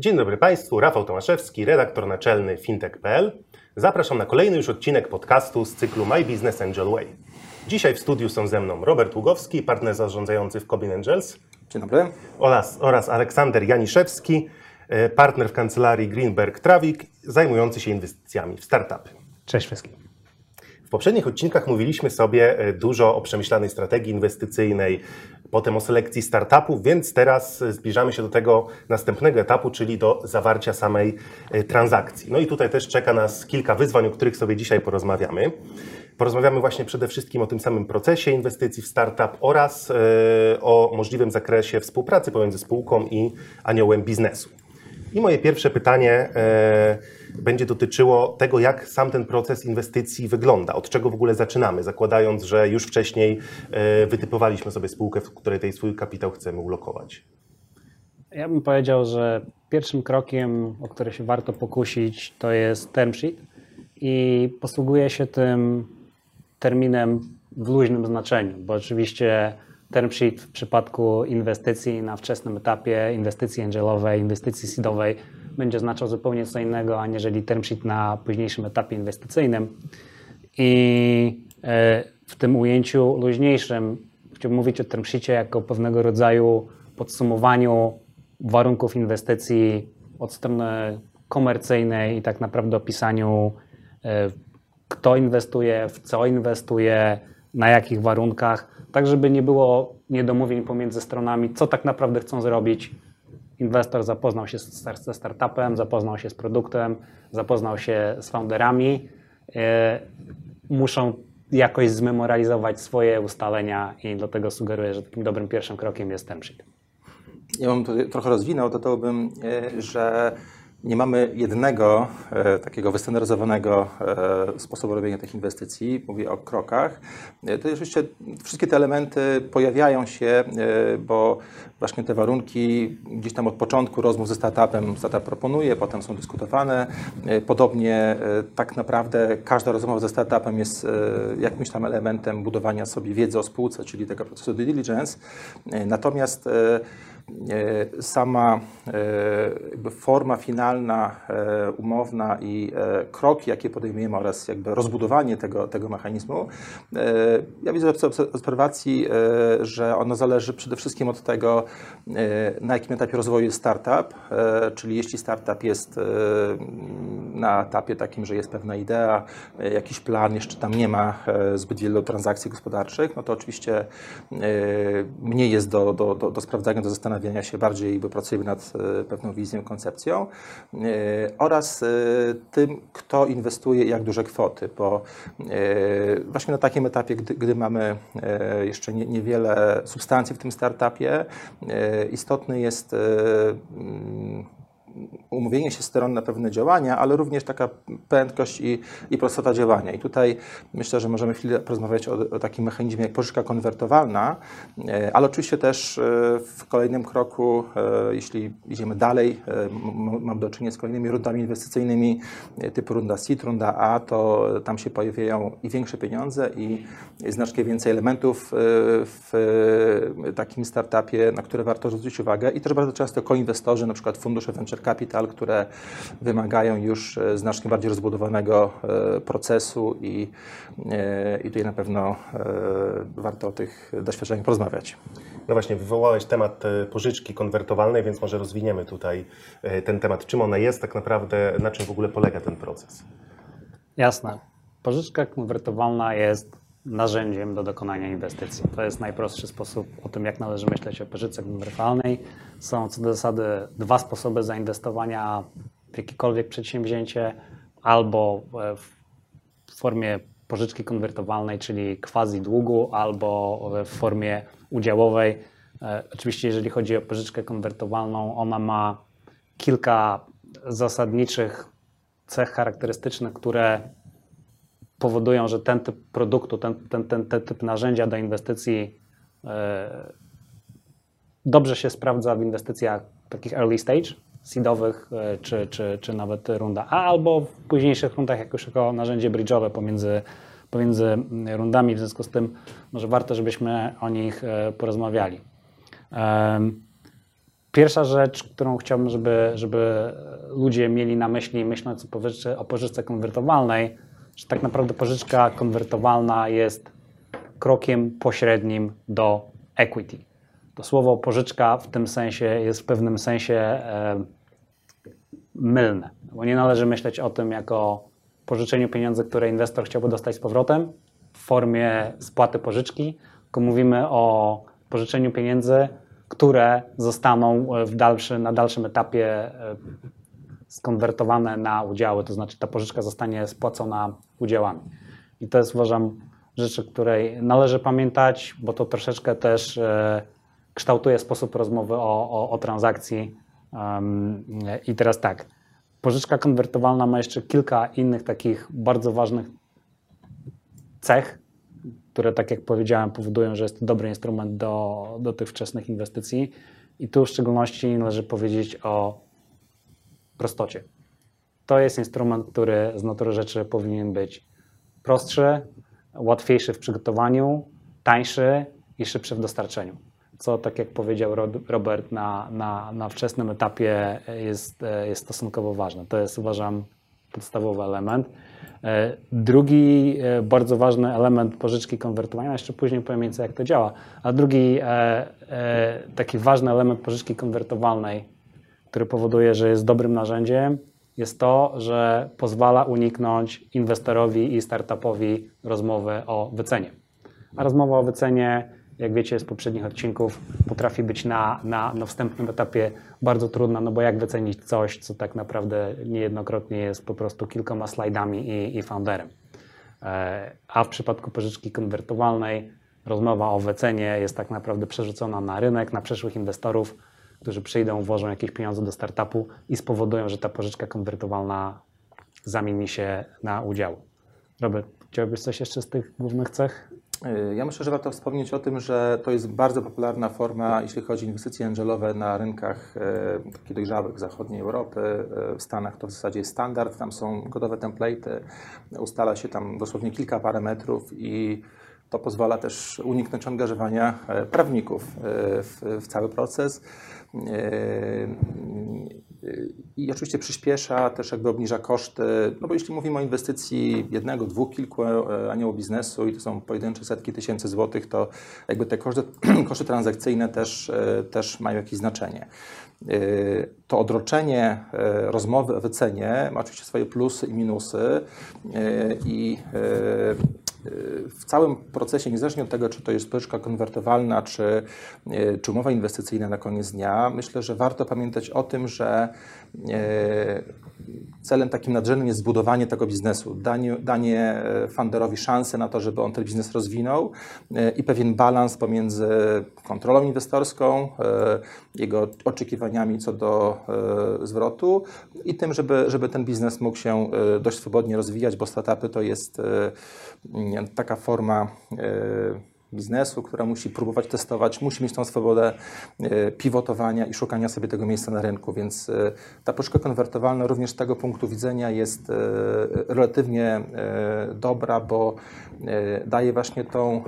Dzień dobry Państwu, Rafał Tomaszewski, redaktor naczelny fintech.pl. Zapraszam na kolejny już odcinek podcastu z cyklu My Business Angel Way. Dzisiaj w studiu są ze mną Robert Ługowski, partner zarządzający w Cobin Angels. Dzień dobry. Oraz, oraz Aleksander Janiszewski, e, partner w kancelarii Greenberg Trawik, zajmujący się inwestycjami w startupy. Cześć wszystkim. W poprzednich odcinkach mówiliśmy sobie e, dużo o przemyślanej strategii inwestycyjnej, potem o selekcji startupów, więc teraz e, zbliżamy się do tego następnego etapu, czyli do zawarcia samej e, transakcji. No i tutaj też czeka nas kilka wyzwań, o których sobie dzisiaj porozmawiamy. Porozmawiamy właśnie przede wszystkim o tym samym procesie inwestycji w startup oraz o możliwym zakresie współpracy pomiędzy spółką i aniołem biznesu. I moje pierwsze pytanie e, będzie dotyczyło tego, jak sam ten proces inwestycji wygląda, od czego w ogóle zaczynamy, zakładając, że już wcześniej e, wytypowaliśmy sobie spółkę, w której ten swój kapitał chcemy ulokować. Ja bym powiedział, że pierwszym krokiem, o który się warto pokusić, to jest term sheet i posługuję się tym terminem w luźnym znaczeniu, bo oczywiście term sheet w przypadku inwestycji na wczesnym etapie, inwestycji angelowej, inwestycji seedowej będzie znaczał zupełnie co innego, aniżeli term sheet na późniejszym etapie inwestycyjnym. I e, w tym ujęciu luźniejszym chciałbym mówić o term sheetie jako pewnego rodzaju podsumowaniu warunków inwestycji od strony komercyjnej i tak naprawdę opisaniu, e, kto inwestuje, w co inwestuje, na jakich warunkach tak żeby nie było niedomówień pomiędzy stronami, co tak naprawdę chcą zrobić. Inwestor zapoznał się ze startupem, zapoznał się z produktem, zapoznał się z founderami. E, muszą jakoś zmemorializować swoje ustalenia i dlatego sugeruję, że takim dobrym pierwszym krokiem jest ten sheet. Ja bym to trochę rozwinął, dodałbym, e, że nie mamy jednego e, takiego wystandaryzowanego e, sposobu robienia tych inwestycji. Mówię o krokach. E, to oczywiście wszystkie te elementy pojawiają się, e, bo właśnie te warunki gdzieś tam od początku rozmów ze startupem startup proponuje, potem są dyskutowane. E, podobnie e, tak naprawdę każda rozmowa ze startupem jest jakimś tam elementem budowania sobie wiedzy o spółce, czyli tego procesu due diligence. Natomiast sama e, forma finalna, e, umowna i kroki, jakie podejmujemy oraz jakby rozbudowanie tego, tego mechanizmu, ja widzę w obserwacji, że ono zależy przede wszystkim od tego, na jakim etapie rozwoju jest startup, czyli jeśli startup jest na etapie takim, że jest pewna idea, jakiś plan, jeszcze tam nie ma zbyt wielu transakcji gospodarczych, no to oczywiście mniej jest do, do, do, do sprawdzania, do zastanawiania, zastanawiania się bardziej, bo pracujemy nad e, pewną wizją, koncepcją e, oraz e, tym, kto inwestuje i jak duże kwoty, bo właśnie na takim etapie, gdy, gdy mamy jeszcze nie, niewiele substancji w tym startupie, istotny jest umówienie się stron na pewne działania, ale również taka prędkość i, i prostota działania. I tutaj myślę, że możemy chwilę porozmawiać o, o takim mechanizmie jak pożyczka konwertowalna, e, ale oczywiście też e, w kolejnym kroku, e, jeśli idziemy dalej, mam do czynienia z kolejnymi rundami inwestycyjnymi typu runda seed, runda A, to tam się pojawiają i większe pieniądze i znacznie więcej elementów w takim startupie, na które warto zwrócić uwagę i też bardzo często koinwestorzy, na przykład fundusze venture capital, które wymagają już e, znacznie bardziej rozbudowanego e, procesu i, e, i tutaj na pewno warto o tych doświadczeniach porozmawiać. No właśnie, wywołałeś temat pożyczki konwertowalnej, więc może rozwiniemy tutaj ten temat. Czym ona jest tak naprawdę, na czym w ogóle polega ten proces? Jasne. Pożyczka konwertowalna jest narzędziem do dokonania inwestycji. To jest najprostszy sposób o tym, jak należy myśleć o pożyczce konwertowalnej. Są co do zasady dwa sposoby zainwestowania w jakiekolwiek przedsięwzięcie, albo w formie pożyczki konwertowalnej, czyli quasi długu, albo w formie udziałowej. E, oczywiście, jeżeli chodzi o pożyczkę konwertowalną, ona ma kilka zasadniczych cech charakterystycznych, które powodują, że ten typ produktu, ten, ten, ten, ten typ narzędzia do inwestycji e, dobrze się sprawdza w inwestycjach takich early stage, seedowych, e, czy, czy, czy nawet runda A, albo w późniejszych rundach jako narzędzie bridge'owe pomiędzy, pomiędzy rundami. W związku z tym może warto, żebyśmy o nich e, porozmawiali. Pierwsza rzecz, którą chciałbym, żeby, żeby ludzie mieli na myśli, myśląc o pożyczce, o pożyczce konwertowalnej, że tak naprawdę pożyczka konwertowalna jest krokiem pośrednim do equity. To słowo pożyczka w tym sensie jest w pewnym sensie e, mylne, bo nie należy myśleć o tym jako pożyczeniu pieniędzy, które inwestor chciałby dostać z powrotem w formie spłaty pożyczki, tylko mówimy o pożyczeniu pieniędzy, które zostaną w dalszy, na dalszym etapie e, skonwertowane na udziały, to znaczy ta pożyczka zostanie spłacona udziałami. I to jest uważam rzecz, o której należy pamiętać, bo to troszeczkę też e, kształtuje sposób rozmowy o, o, o transakcji. I teraz tak, pożyczka konwertowalna ma jeszcze kilka innych takich bardzo ważnych cech, które, tak jak powiedziałem, powodują, że jest to dobry instrument do, do tych wczesnych inwestycji. I tu w szczególności należy powiedzieć o prostocie. To jest instrument, który z natury rzeczy powinien być prostszy, łatwiejszy w przygotowaniu, tańszy i szybszy w dostarczeniu. Co, tak jak powiedział Robert, na, na, na wczesnym etapie jest, jest stosunkowo ważne. To jest, uważam, podstawowy element. E, drugi e, bardzo ważny element pożyczki konwertowania, jeszcze później powiem więcej jak to działa, a drugi e, taki ważny element pożyczki konwertowalnej, który powoduje, że jest dobrym narzędziem, jest to, że pozwala uniknąć inwestorowi i startupowi rozmowy o wycenie. A rozmowa o wycenie jak wiecie z poprzednich odcinków, potrafi być na, na, na wstępnym etapie bardzo trudna, no bo jak wycenić coś, co tak naprawdę niejednokrotnie jest po prostu kilkoma slajdami i, i founderem. E, a w przypadku pożyczki konwertowalnej rozmowa o wycenie jest tak naprawdę przerzucona na rynek, na przyszłych inwestorów, którzy przyjdą, włożą jakieś pieniądze do startupu i spowodują, że ta pożyczka konwertowalna zamieni się na udział. Robert, chciałbyś coś jeszcze z tych głównych cech Y, ja myślę, że warto wspomnieć o tym, że to jest bardzo popularna forma, jeśli chodzi o inwestycje angelowe na rynkach e, takich dojrzałych zachodniej Europy. E, w Stanach to w zasadzie jest standard, tam są gotowe template'y, ustala się tam dosłownie kilka parametrów i to pozwala też uniknąć angażowania e, prawników w, w cały proces. I oczywiście przyspiesza, też jakby obniża koszty, no bo jeśli mówimy o inwestycji jednego, dwóch, kilku e, aniołów biznesu i to są pojedyncze setki tysięcy złotych, to jakby te koszty, koszty transakcyjne też, e, też mają jakieś znaczenie. E, to odroczenie rozmowy o wycenie ma oczywiście swoje plusy i minusy i w całym procesie, niezależnie od tego, czy to jest pożyczka konwertowalna, czy, czy umowa inwestycyjna na koniec dnia, myślę, że warto pamiętać o tym, że E, celem takim nadrzędnym jest zbudowanie tego biznesu, danie, danie e, funderowi szansy na to, żeby on ten biznes rozwinął e, i pewien balans pomiędzy kontrolą inwestorską, jego oczekiwaniami co do zwrotu i tym, żeby, żeby ten biznes mógł się dość swobodnie rozwijać, bo startupy to jest taka forma biznesu, która musi próbować testować, musi mieć tą swobodę e, pivotowania i szukania sobie tego miejsca na rynku, więc e, ta pożyczka konwertowalna również z tego punktu widzenia jest e, relatywnie dobra, bo daje właśnie tą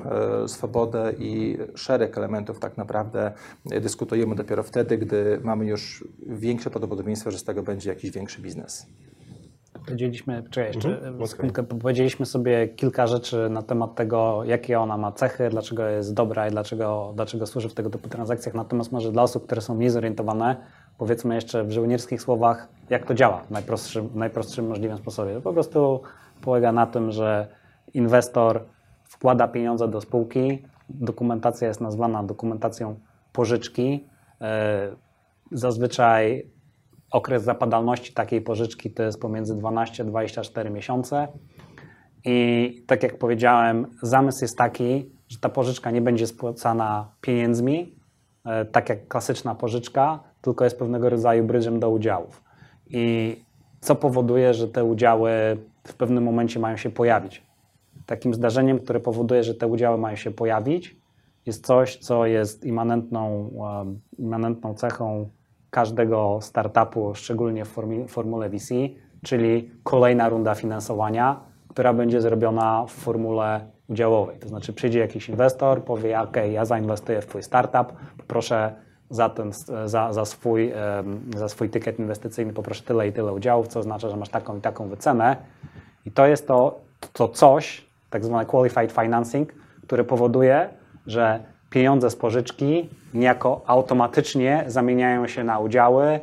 swobodę i szereg elementów tak naprawdę dyskutujemy dopiero wtedy, gdy mamy już większe prawdopodobieństwo, że z tego będzie jakiś większy biznes. Powiedzieliśmy, czekaj, jeszcze mhm, sekundkę, powiedzieliśmy sobie kilka rzeczy na temat tego, jakie ona ma cechy, dlaczego jest dobra i dlaczego, dlaczego służy w tego typu transakcjach. Natomiast może dla osób, które są mniej zorientowane, powiedzmy jeszcze w żołnierskich słowach, jak to działa w najprostszym, najprostszym możliwym sposobie. To po prostu polega na tym, że inwestor wkłada pieniądze do spółki, dokumentacja jest nazwana dokumentacją pożyczki. E, zazwyczaj Okres zapadalności takiej pożyczki to jest pomiędzy 12 a 24 miesiące. I tak jak powiedziałem, zamysł jest taki, że ta pożyczka nie będzie spłacana pieniędzmi, e, tak jak klasyczna pożyczka, tylko jest pewnego rodzaju brydżem do udziałów. I co powoduje, że te udziały w pewnym momencie mają się pojawić. Takim zdarzeniem, które powoduje, że te udziały mają się pojawić, jest coś, co jest immanentną, immanentną cechą każdego startupu, szczególnie w formule VC, czyli kolejna runda finansowania, która będzie zrobiona w formule udziałowej. To znaczy przyjdzie jakiś inwestor, powie, ok, ja zainwestuję w Twój startup, poproszę za, ten, za, za, swój, za swój tykiet inwestycyjny poproszę tyle i tyle udziałów, co oznacza, że masz taką i taką wycenę. I to jest to, to coś, tak zwane qualified financing, które powoduje, że pieniądze z pożyczki niejako automatycznie zamieniają się na udziały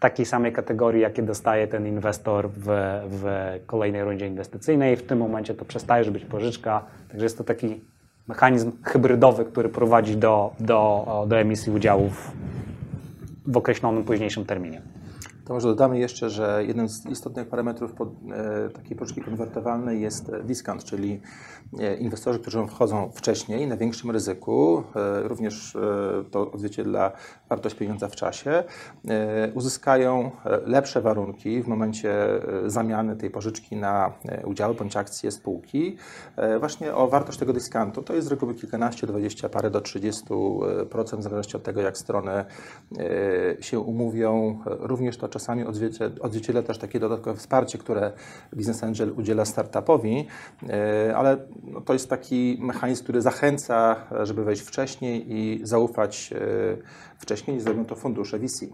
takiej samej kategorii, jakie dostaje ten inwestor w, w kolejnej rundzie inwestycyjnej. W tym momencie to przestaje być pożyczka, także jest to taki mechanizm hybrydowy, który prowadzi do, do, do emisji udziałów w określonym późniejszym terminie. To może dodamy jeszcze, że jednym z istotnych parametrów pod, e, takiej poczki konwertowalnej jest discount, czyli e, inwestorzy, którzy wchodzą wcześniej, na większym ryzyku, e, również e, to odzwierciedla wartość pieniądza w czasie, e, uzyskają e, lepsze warunki w momencie zamiany tej pożyczki na udziały bądź akcje spółki. Właśnie o wartość tego dyskantu to jest z reguły kilkanaście, dwadzieścia parę do 30%, w zależności od tego, jak strony się umówią. Również to czasami odzwierciedla, odzwierciedla też takie dodatkowe wsparcie, które Business Angel udziela startupowi, e, ale no to jest taki mechanizm, który zachęca, żeby wejść wcześniej i zaufać e, wcześniej, niż zrobią to fundusze VC.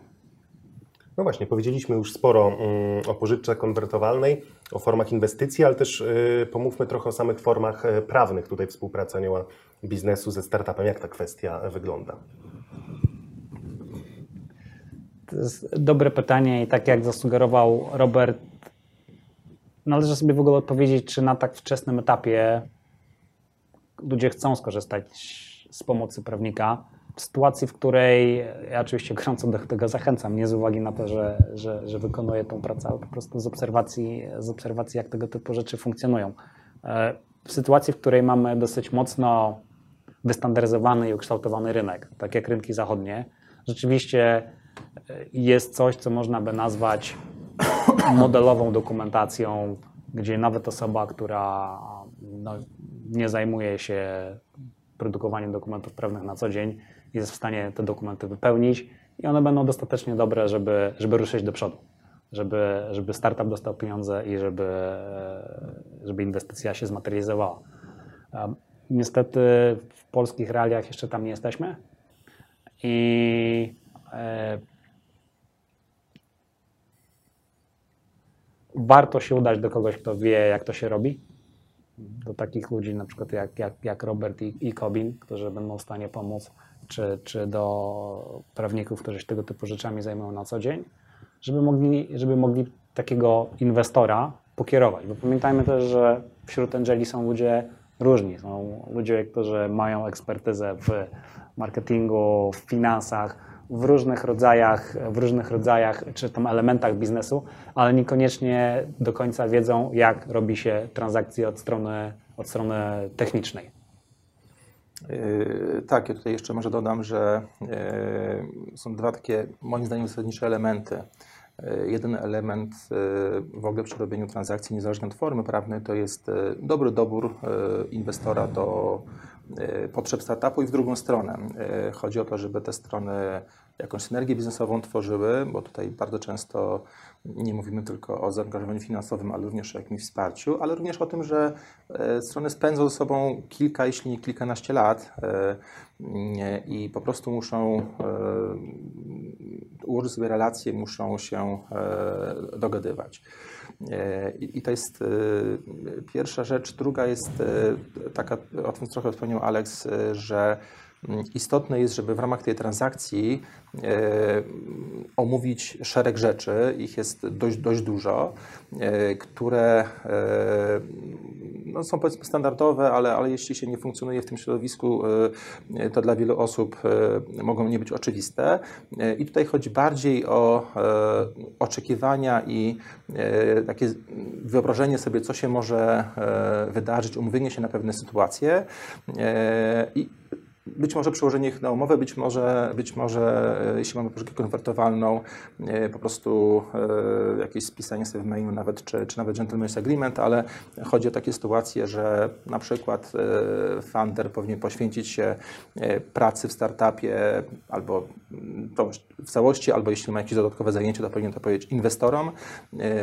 No właśnie, powiedzieliśmy już sporo mm, o pożyczce konwertowalnej, o formach inwestycji, ale też y, pomówmy trochę o samych formach e, prawnych tutaj współpracy anioła biznesu ze startupem. Jak ta kwestia wygląda? Dobre pytanie i tak jak zasugerował Robert, należy sobie w ogóle odpowiedzieć, czy na tak wczesnym etapie ludzie chcą skorzystać z pomocy prawnika. W sytuacji, w której ja oczywiście gorąco do tego zachęcam, nie z uwagi na to, że, że, że wykonuję tą pracę, ale po prostu z obserwacji, z obserwacji, jak tego typu rzeczy funkcjonują. E, W sytuacji, w której mamy dosyć mocno wystandaryzowany i ukształtowany rynek, tak jak rynki zachodnie, rzeczywiście jest coś, co można by nazwać modelową dokumentacją, gdzie nawet osoba, która no, nie zajmuje się produkowaniem dokumentów prawnych na co dzień, jest w stanie te dokumenty wypełnić i one będą dostatecznie dobre, żeby, żeby ruszyć do przodu, żeby, żeby startup dostał pieniądze i żeby, żeby inwestycja się zmaterializowała. Niestety w polskich realiach jeszcze tam nie jesteśmy i warto się udać do kogoś, kto wie, jak to się robi. Do takich ludzi, na przykład jak, jak, jak Robert i, i Kobin, którzy będą w stanie pomóc, czy, czy do prawników, którzy się tego typu rzeczami zajmują na co dzień, żeby mogli, żeby mogli takiego inwestora pokierować. Bo pamiętajmy też, że wśród angeli są ludzie różni. Są ludzie, którzy mają ekspertyzę w marketingu, w finansach, w różnych rodzajach, w różnych rodzajach czy tam elementach biznesu, ale niekoniecznie do końca wiedzą, jak robi się transakcje od strony, od strony technicznej. Yy, Tak, ja tutaj jeszcze może dodam, że yy, są dwa takie, moim zdaniem, zasadnicze elementy. Yy, Jeden element yy, w ogóle przy robieniu transakcji, niezależnie od formy prawnej, to jest yy, dobry dobór inwestora do potrzeb startupu i w drugą stronę. Yy, Chodzi o to, żeby te strony jakąś synergię biznesową tworzyły, bo tutaj bardzo często nie mówimy tylko o zaangażowaniu finansowym, ale również o jakimś wsparciu, ale również o tym, że e, strony spędzą ze sobą kilka, jeśli nie kilkanaście lat e, i po prostu muszą e, ułożyć sobie relacje, muszą się dogadywać. I to jest pierwsza rzecz. Druga jest taka, o tym trochę wspomniał Alex, e, że istotne jest, żeby w ramach tej transakcji e, omówić szereg rzeczy, ich jest dość, dość dużo, e, które e, no, są powiedzmy standardowe, ale, ale jeśli się nie funkcjonuje w tym środowisku, e, to dla wielu osób e, mogą nie być oczywiste. E, I tutaj chodzi bardziej o oczekiwania i takie wyobrażenie sobie, co się może wydarzyć, umówienie się na pewne sytuacje. I być może przełożenie ich na umowę, być może, być może e, jeśli mamy pożyczkę konwertowalną, e, po prostu e, jakieś spisanie sobie w mailu nawet, czy, czy nawet gentleman's agreement, ale chodzi o takie sytuacje, że na przykład founder powinien poświęcić się pracy w startupie albo mm, w całości, albo jeśli ma jakieś dodatkowe zajęcie, to powinien to powiedzieć inwestorom,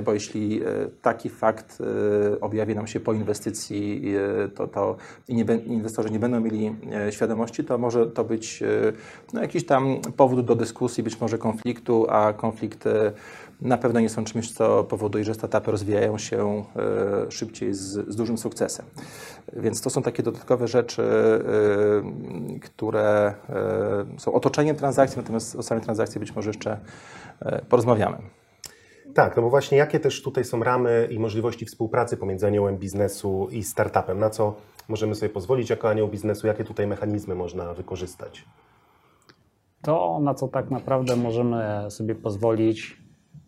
bo jeśli taki fakt objawi nam się po inwestycji, to, to inwestorzy nie będą mieli świadomości to może to być no, jakiś tam powód do dyskusji, być może konfliktu, a konflikty na pewno nie są czymś, co powoduje, że startupy rozwijają się szybciej z, z dużym sukcesem. Więc to są takie dodatkowe rzeczy, które są otoczeniem transakcji, natomiast o samej transakcji być może jeszcze porozmawiamy. Tak, no bo właśnie jakie też tutaj są ramy i możliwości współpracy pomiędzy aniołem biznesu i startupem? Na co możemy sobie pozwolić jako anioł biznesu? Jakie tutaj mechanizmy można wykorzystać? To, na co tak naprawdę możemy sobie pozwolić,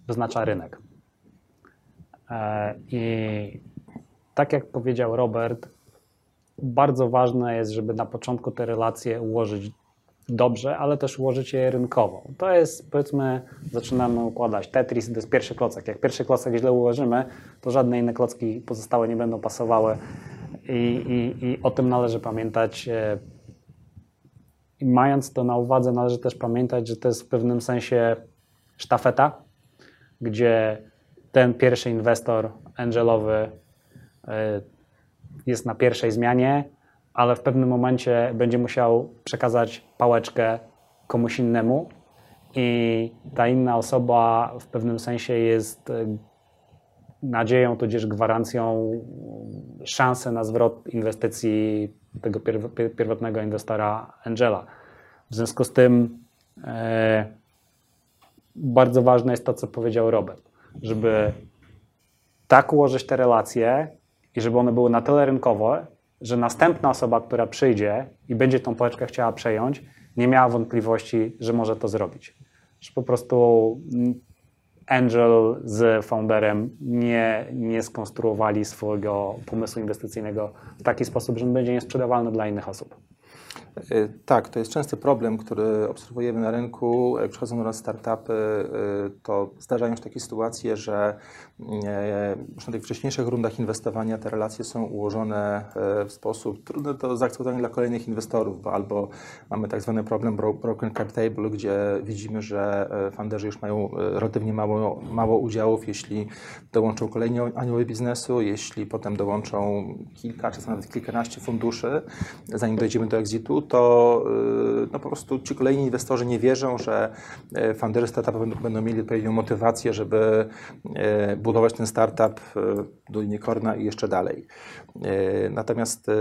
wyznacza rynek. E, I tak jak powiedział Robert, bardzo ważne jest, żeby na początku te relacje ułożyć dobrze, ale też ułożyć je rynkowo. To jest, powiedzmy, zaczynamy układać Tetris, to jest pierwszy klocek. Jak pierwszy klocek źle ułożymy, to żadne inne klocki pozostałe nie będą pasowały i, i, i o tym należy pamiętać. E, I mając to na uwadze, należy też pamiętać, że to jest w pewnym sensie sztafeta, gdzie ten pierwszy inwestor angelowy e, jest na pierwszej zmianie, ale w pewnym momencie będzie musiał przekazać pałeczkę komuś innemu i ta inna osoba w pewnym sensie jest e, nadzieją, tudzież gwarancją szansy na zwrot inwestycji tego pierwotnego inwestora Angela. W związku z tym e, bardzo ważne jest to, co powiedział Robert, żeby tak ułożyć te relacje i żeby one były na tyle rynkowe, że następna osoba, która przyjdzie i będzie tą pałeczkę chciała przejąć, nie miała wątpliwości, że może to zrobić. Że po prostu Angel z founderem nie, nie skonstruowali swojego pomysłu inwestycyjnego w taki sposób, że on będzie niesprzedawalny dla innych osób. Y, tak, to jest częsty problem, który obserwujemy na rynku. Jak przychodzą do nas startupy, y, to zdarzają się takie sytuacje, że już na tych wcześniejszych rundach inwestowania te relacje są ułożone w sposób trudny do zaakceptowania dla kolejnych inwestorów, bo albo mamy tak zwany problem broken cap table, gdzie widzimy, że funderzy już mają relatywnie mało, mało udziałów, jeśli dołączą kolejni anioły biznesu, jeśli potem dołączą kilka, czasem nawet kilkanaście funduszy, zanim dojdziemy do exitu, to y, no po prostu ci kolejni inwestorzy nie wierzą, że y, funderzy startupu będą, mieli odpowiednią motywację, żeby y, budować ten startup w Dolinie Korna i jeszcze dalej. Natomiast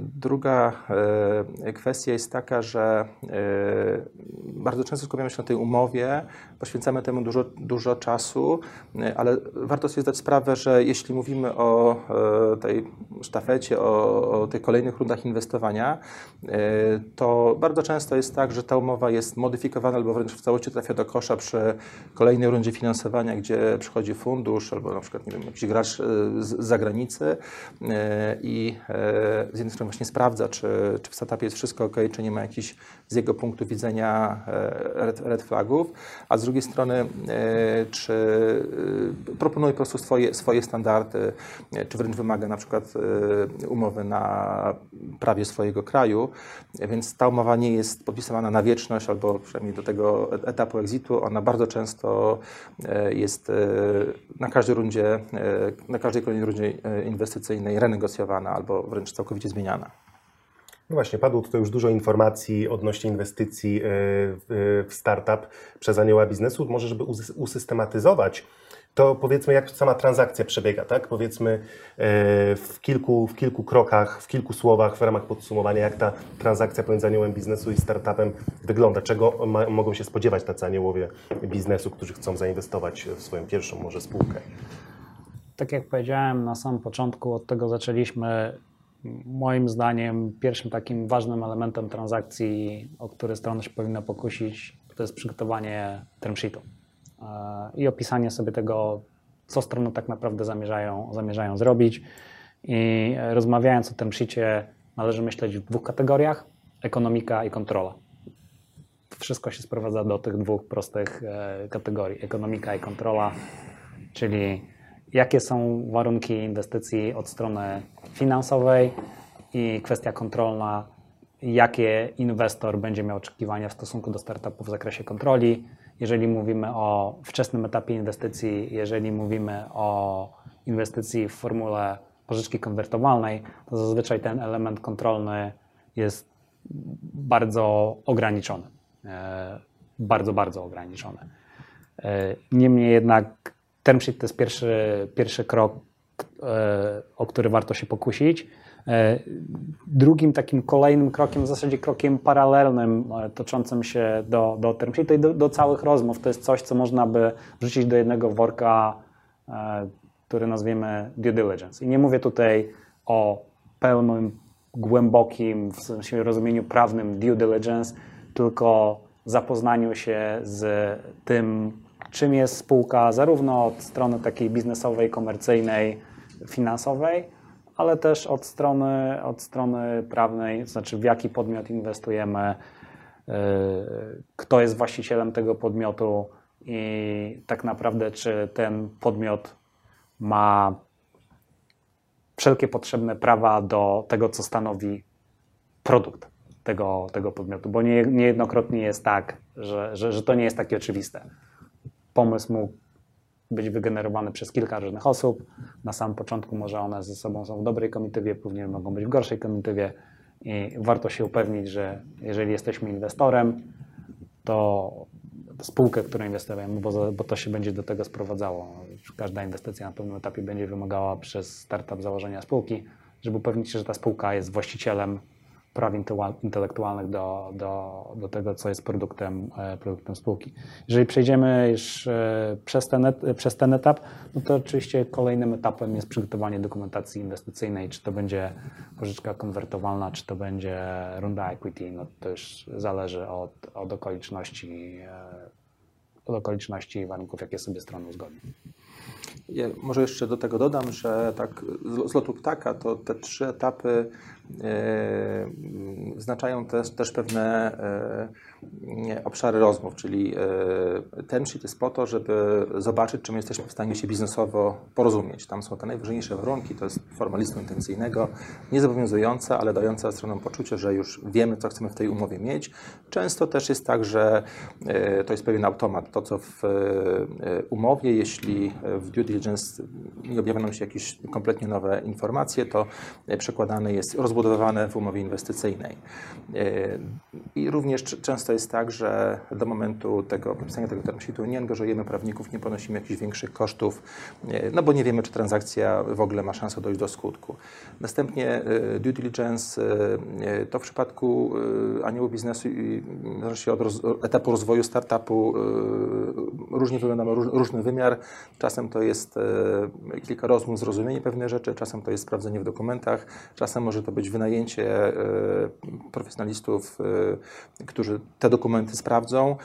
druga kwestia jest taka, że bardzo często skupiamy się na tej umowie, poświęcamy temu dużo, dużo czasu, ale warto sobie zdać sprawę, że jeśli mówimy o tej sztafecie, o, o tych kolejnych rundach inwestowania, to bardzo często jest tak, że ta umowa jest modyfikowana albo wręcz w całości trafia do kosza przy kolejnej rundzie finansowania, gdzie przychodzi fundusz albo na przykład nie wiem, jakiś gracz e, z zagranicy e, i e, z jednej strony właśnie sprawdza, czy, czy w startupie jest wszystko ok, czy nie ma jakichś z jego punktu widzenia red, red flagów, a z drugiej strony czy proponuje po prostu swoje, swoje standardy, czy wręcz wymaga na przykład umowy na prawie swojego kraju, więc ta umowa nie jest podpisywana na wieczność, albo przynajmniej do tego etapu exitu. Ona bardzo często e, jest e, na każdej rundzie, e, na każdej kolejnej rundzie inwestycyjnej renegocjowana albo wręcz całkowicie zmieniana. No właśnie, padło tutaj już dużo informacji odnośnie inwestycji w startup przez anioła biznesu. Może, żeby usystematyzować to powiedzmy, jak sama transakcja przebiega, tak? Powiedzmy e, w kilku, w kilku krokach, w kilku słowach, w ramach podsumowania, jak ta transakcja pomiędzy aniołem biznesu i startupem wygląda, czego ma, mogą się spodziewać tacy aniołowie biznesu, którzy chcą zainwestować w swoją pierwszą może spółkę. Tak jak powiedziałem na samym początku, od tego zaczęliśmy. Moim zdaniem pierwszym takim ważnym elementem transakcji, o który strona się powinna pokusić, to jest przygotowanie term sheetu i opisanie sobie tego, co strony tak naprawdę zamierzają, zamierzają zrobić. I rozmawiając o tym shicie, należy myśleć w dwóch kategoriach: ekonomika i kontrola. Wszystko się sprowadza do tych dwóch prostych e, kategorii: ekonomika i kontrola, czyli jakie są warunki inwestycji od strony finansowej i kwestia kontrolna, jakie inwestor będzie miał oczekiwania w stosunku do startupu w zakresie kontroli, jeżeli mówimy o wczesnym etapie inwestycji, jeżeli mówimy o inwestycji w formule pożyczki konwertowalnej, to zazwyczaj ten element kontrolny jest bardzo ograniczone. E, bardzo, bardzo ograniczone. E, niemniej jednak term sheet to jest pierwszy, pierwszy krok, o który warto się pokusić. Drugim takim kolejnym krokiem, w zasadzie krokiem paralelnym, toczącym się do, do term sheetu do, do całych rozmów, to jest coś, co można by wrzucić do jednego worka, który nazwiemy due diligence. I nie mówię tutaj o pełnym głębokim, w sensie rozumieniu prawnym due diligence, tylko zapoznaniu się z tym, czym jest spółka, zarówno od strony takiej biznesowej, komercyjnej, finansowej, ale też od strony, od strony prawnej, to znaczy w jaki podmiot inwestujemy, yy, kto jest właścicielem tego podmiotu i tak naprawdę, czy ten podmiot ma wszelkie potrzebne prawa do tego, co stanowi produkt tego, tego podmiotu, bo nie, niejednokrotnie jest tak, że, że, że to nie jest takie oczywiste. Pomysł mógł być wygenerowany przez kilka różnych osób. Na samym początku może one ze sobą są w dobrej komitywie, później mogą być w gorszej komitywie i warto się upewnić, że jeżeli jesteśmy inwestorem, to spółkę, w którą inwestujemy, bo, bo to się będzie do tego sprowadzało. Każda inwestycja na pewnym etapie będzie wymagała przez startup założenia spółki, żeby upewnić się, że ta spółka jest właścicielem praw intelektualnych do, do, do tego, co jest produktem, e, produktem spółki. Jeżeli przejdziemy już e, przez ten, przez ten etap, no to oczywiście kolejnym etapem jest przygotowanie dokumentacji inwestycyjnej, czy to będzie pożyczka konwertowalna, czy to będzie runda equity, no to już zależy od, od okoliczności e, od okoliczności i warunków, jakie sobie strony uzgodni. Ja może jeszcze do tego dodam, że tak z lotu ptaka to te trzy etapy znaczają też, też pewne e, obszary rozmów, czyli e, ten sheet jest po to, żeby zobaczyć, czym jesteśmy w stanie się biznesowo porozumieć. Tam są te najważniejsze warunki, to jest forma listu intencyjnego, niezobowiązująca, ale dająca stronom poczucie, że już wiemy, co chcemy w tej umowie mieć. Często też jest tak, że to jest pewien automat. To, co w umowie, jeśli w due diligence nie objawia nam się jakieś kompletnie nowe informacje, to przekładane jest, rozbudowywane w umowie inwestycyjnej. E, I również często jest tak, że do momentu tego podpisania tego term sheetu nie angażujemy prawników, nie ponosimy jakichś większych kosztów, e, no bo nie wiemy, czy transakcja w ogóle ma szansę dojść do skutku. Następnie e, due diligence to w przypadku aniołu biznesu i zależy od etapu rozwoju startupu różnie wygląda, ma różny wymiar. Czasem to jest kilka rozmów, zrozumienie pewnych rzeczy, czasem to jest sprawdzenie w dokumentach, czasem może to być wynajęcie e, profesjonalistów, e, którzy te dokumenty sprawdzą,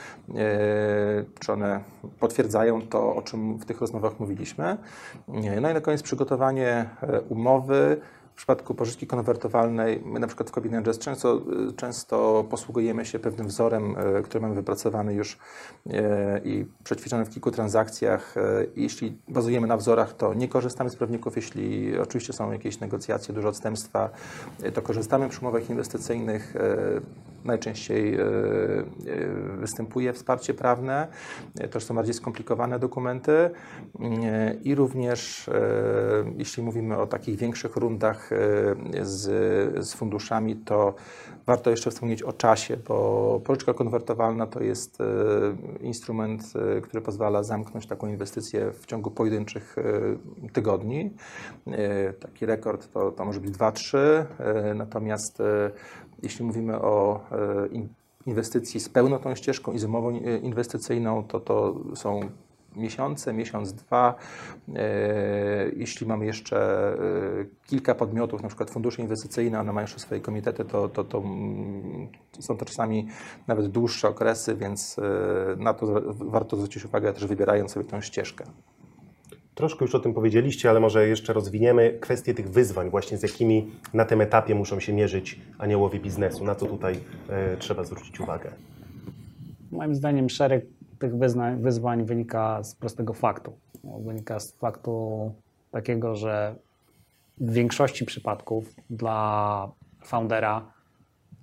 czy one potwierdzają to, o czym w tych rozmowach mówiliśmy. No i na koniec przygotowanie umowy, w przypadku pożyczki konwertowalnej, my na przykład w Cobin często, często posługujemy się pewnym wzorem, e, który mamy wypracowany już e, i przećwiczony w kilku transakcjach. Jeśli bazujemy na wzorach, to nie korzystamy z prawników. Jeśli oczywiście są jakieś negocjacje, duże odstępstwa, to korzystamy przy umowach inwestycyjnych najczęściej występuje wsparcie prawne. To są bardziej skomplikowane dokumenty i również jeśli mówimy o takich większych rundach E, z, z funduszami, to warto jeszcze wspomnieć o czasie, bo pożyczka konwertowalna to jest e, instrument, e, który pozwala zamknąć taką inwestycję w ciągu pojedynczych tygodni. Taki rekord to, to może być 2-3, natomiast jeśli mówimy o inwestycji z pełną tą ścieżką i z umową inwestycyjną, to to są miesiące, miesiąc, dwa. E, jeśli mamy jeszcze e, kilka podmiotów, na przykład fundusze inwestycyjne, one mają jeszcze swoje komitety, to, to, to mm, są to czasami nawet dłuższe okresy, więc e, na to warto zwrócić uwagę też wybierając sobie tę ścieżkę. Troszkę już o tym powiedzieliście, ale może jeszcze rozwiniemy kwestię tych wyzwań, właśnie z jakimi na tym etapie muszą się mierzyć aniołowie biznesu. Na co tutaj y, trzeba zwrócić uwagę? Moim zdaniem szereg tych wyzwań, wyzwań wynika z prostego faktu. Wynika z faktu takiego, że w większości przypadków dla foundera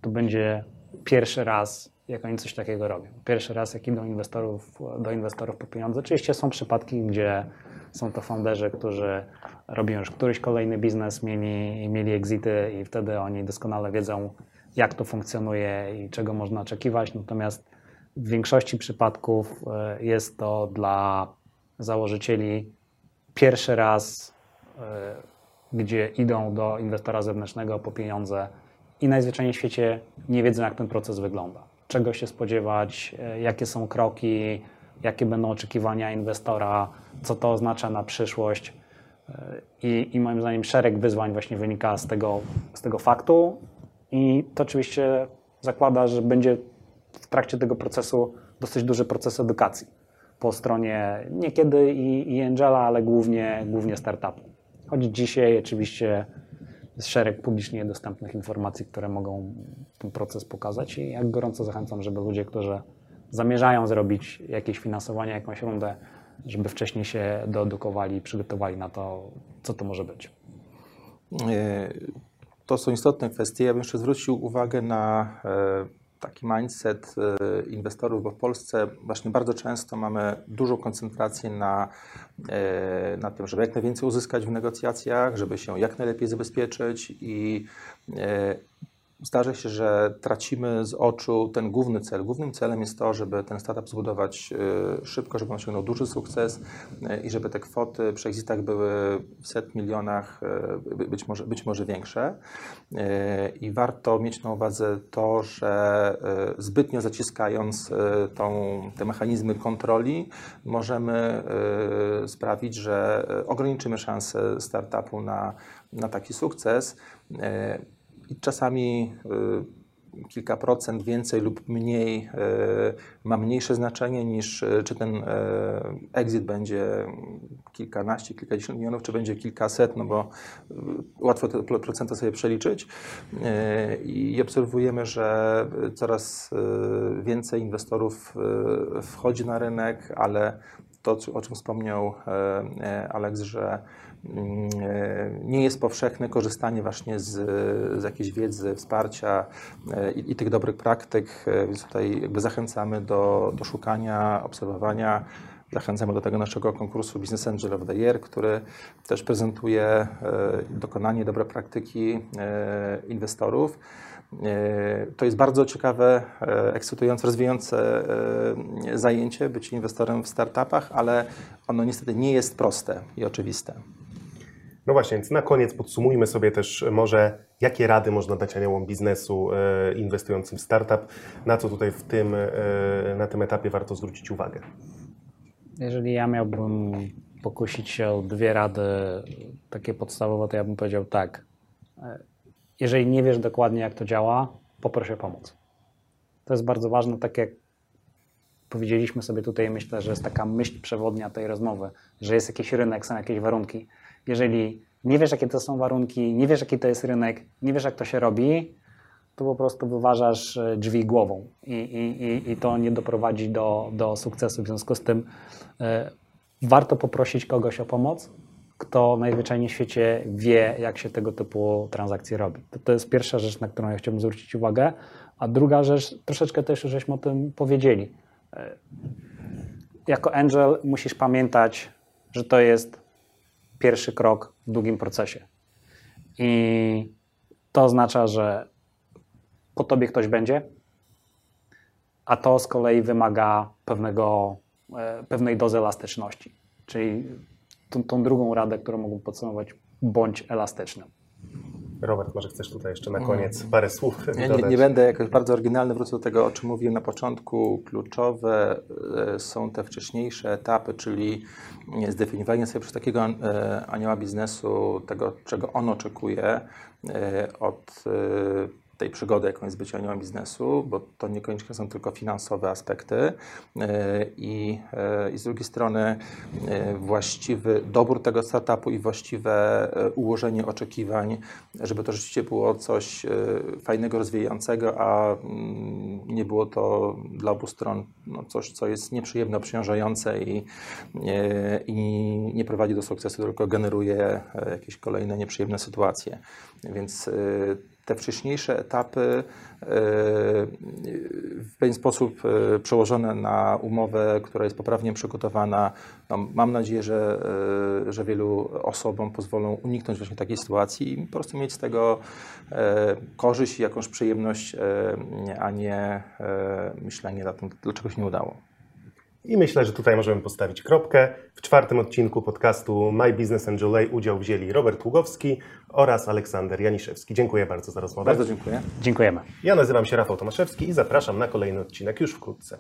to będzie pierwszy raz, jak oni coś takiego robią. Pierwszy raz, jak idą inwestorów, do inwestorów po pieniądze. Oczywiście są przypadki, gdzie są to founderzy, którzy robią już któryś kolejny biznes, mieli, mieli exity i wtedy oni doskonale wiedzą, jak to funkcjonuje i czego można oczekiwać. Natomiast w większości przypadków e, jest to dla założycieli pierwszy raz, e, gdzie idą do inwestora zewnętrznego po pieniądze i najzwyczajniej w świecie nie wiedzą, jak ten proces wygląda. Czego się spodziewać, e, jakie są kroki, jakie będą oczekiwania inwestora, co to oznacza na przyszłość. I, I, moim zdaniem szereg wyzwań właśnie wynika z tego, z tego faktu i to oczywiście zakłada, że będzie w trakcie tego procesu dosyć duży proces edukacji po stronie niekiedy i, i Angela, ale głównie, głównie startupu. Choć dzisiaj oczywiście jest szereg publicznie dostępnych informacji, które mogą ten proces pokazać i jak gorąco zachęcam, żeby ludzie, którzy zamierzają zrobić jakieś finansowanie, jakąś rundę, żeby wcześniej się doedukowali i przygotowali na to, co to może być. E, to są istotne kwestie. Ja bym jeszcze zwrócił uwagę na e, taki mindset e, inwestorów, bo w Polsce właśnie bardzo często mamy dużą koncentrację na, na tym, żeby jak najwięcej uzyskać w negocjacjach, żeby się jak najlepiej zabezpieczyć i zdarza się, że tracimy z oczu ten główny cel. Głównym celem jest to, żeby ten startup zbudować y, szybko, żeby osiągnął duży sukces y, i żeby te kwoty przy exitach były w set milionach, y, być może, być może większe. I warto mieć na uwadze to, że zbytnio zaciskając tą, te mechanizmy kontroli, możemy sprawić, że ograniczymy szanse startupu na, na taki sukces i czasami y, kilka procent więcej lub mniej y, ma mniejsze znaczenie niż y, czy ten exit będzie kilkanaście, kilkadziesiąt milionów, czy będzie kilkaset, no bo łatwo te procenty sobie przeliczyć. I obserwujemy, że coraz więcej inwestorów wchodzi na rynek, ale to, o czym wspomniał Alex, że nie jest powszechne korzystanie właśnie z, z jakiejś wiedzy, wsparcia e, i, i tych dobrych praktyk, e, więc tutaj jakby zachęcamy do, do szukania, obserwowania. Zachęcamy do tego naszego konkursu Business Angel of the Year, który też prezentuje dokonanie, dobre praktyki inwestorów. To jest bardzo ciekawe, ekscytujące, rozwijające zajęcie, być inwestorem w startupach, ale ono niestety nie jest proste i oczywiste. No właśnie, więc na koniec podsumujmy sobie też może, jakie rady można dać aniołom biznesu e, inwestującym w startup, na co tutaj w tym, e, na tym etapie warto zwrócić uwagę. Jeżeli ja miałbym pokusić się o dwie rady takie podstawowe, to ja bym powiedział tak. E, jeżeli nie wiesz dokładnie, jak to działa, poproszę o pomoc. To jest bardzo ważne, tak jak powiedzieliśmy sobie tutaj, myślę, że jest taka myśl przewodnia tej rozmowy, że jest jakiś rynek, są jakieś warunki jeżeli nie wiesz, jakie to są warunki, nie wiesz, jaki to jest rynek, nie wiesz, jak to się robi, to po prostu wyważasz e, drzwi głową i, i, i to nie doprowadzi do, do sukcesu. W związku z tym y, warto poprosić kogoś o pomoc, kto najzwyczajniej w świecie wie, jak się tego typu transakcje robi. To, to jest pierwsza rzecz, na którą ja chciałbym zwrócić uwagę. A druga rzecz, troszeczkę też już żeśmy o tym powiedzieli. Y, jako angel musisz pamiętać, że to jest pierwszy krok w długim procesie. I to oznacza, że po tobie ktoś będzie, a to z kolei wymaga pewnego, e, pewnej dozy elastyczności. Czyli tą, tą drugą radę, którą mógłbym podsumować, bądź elastycznym. Robert, może chcesz tutaj jeszcze na koniec parę słów ja nie, nie, będę jakoś bardzo oryginalny, wrócę do tego, o czym mówiłem na początku. Kluczowe e, są te wcześniejsze etapy, czyli zdefiniowanie sobie przez takiego e, anioła biznesu tego, czego on oczekuje e, od tej przygody, jaką jest bycie aniołem biznesu, bo to niekoniecznie są tylko finansowe aspekty e, i, e, i z drugiej strony e, właściwy dobór tego startupu i właściwe ułożenie oczekiwań, żeby to rzeczywiście było coś fajnego, rozwijającego, a mm, nie było to dla obu stron no, coś, co jest nieprzyjemne, obciążające i, i nie prowadzi do sukcesu, tylko generuje jakieś kolejne nieprzyjemne sytuacje. Więc te wcześniejsze etapy e, pewien sposób e, przełożone na umowę, która jest poprawnie przygotowana. No, mam nadzieję, że, e, że wielu osobom pozwolą uniknąć właśnie takiej sytuacji i po prostu mieć z tego korzyść i jakąś przyjemność, a nie myślenie nad tym, dlaczego się nie udało. I myślę, że tutaj możemy postawić kropkę. W czwartym odcinku podcastu My Business Angel A udział wzięli Robert Ługowski oraz Aleksander Janiszewski. Dziękuję bardzo za rozmowę. Bardzo dziękuję. Dziękujemy. Ja nazywam się Rafał Tomaszewski i zapraszam na kolejny odcinek już wkrótce.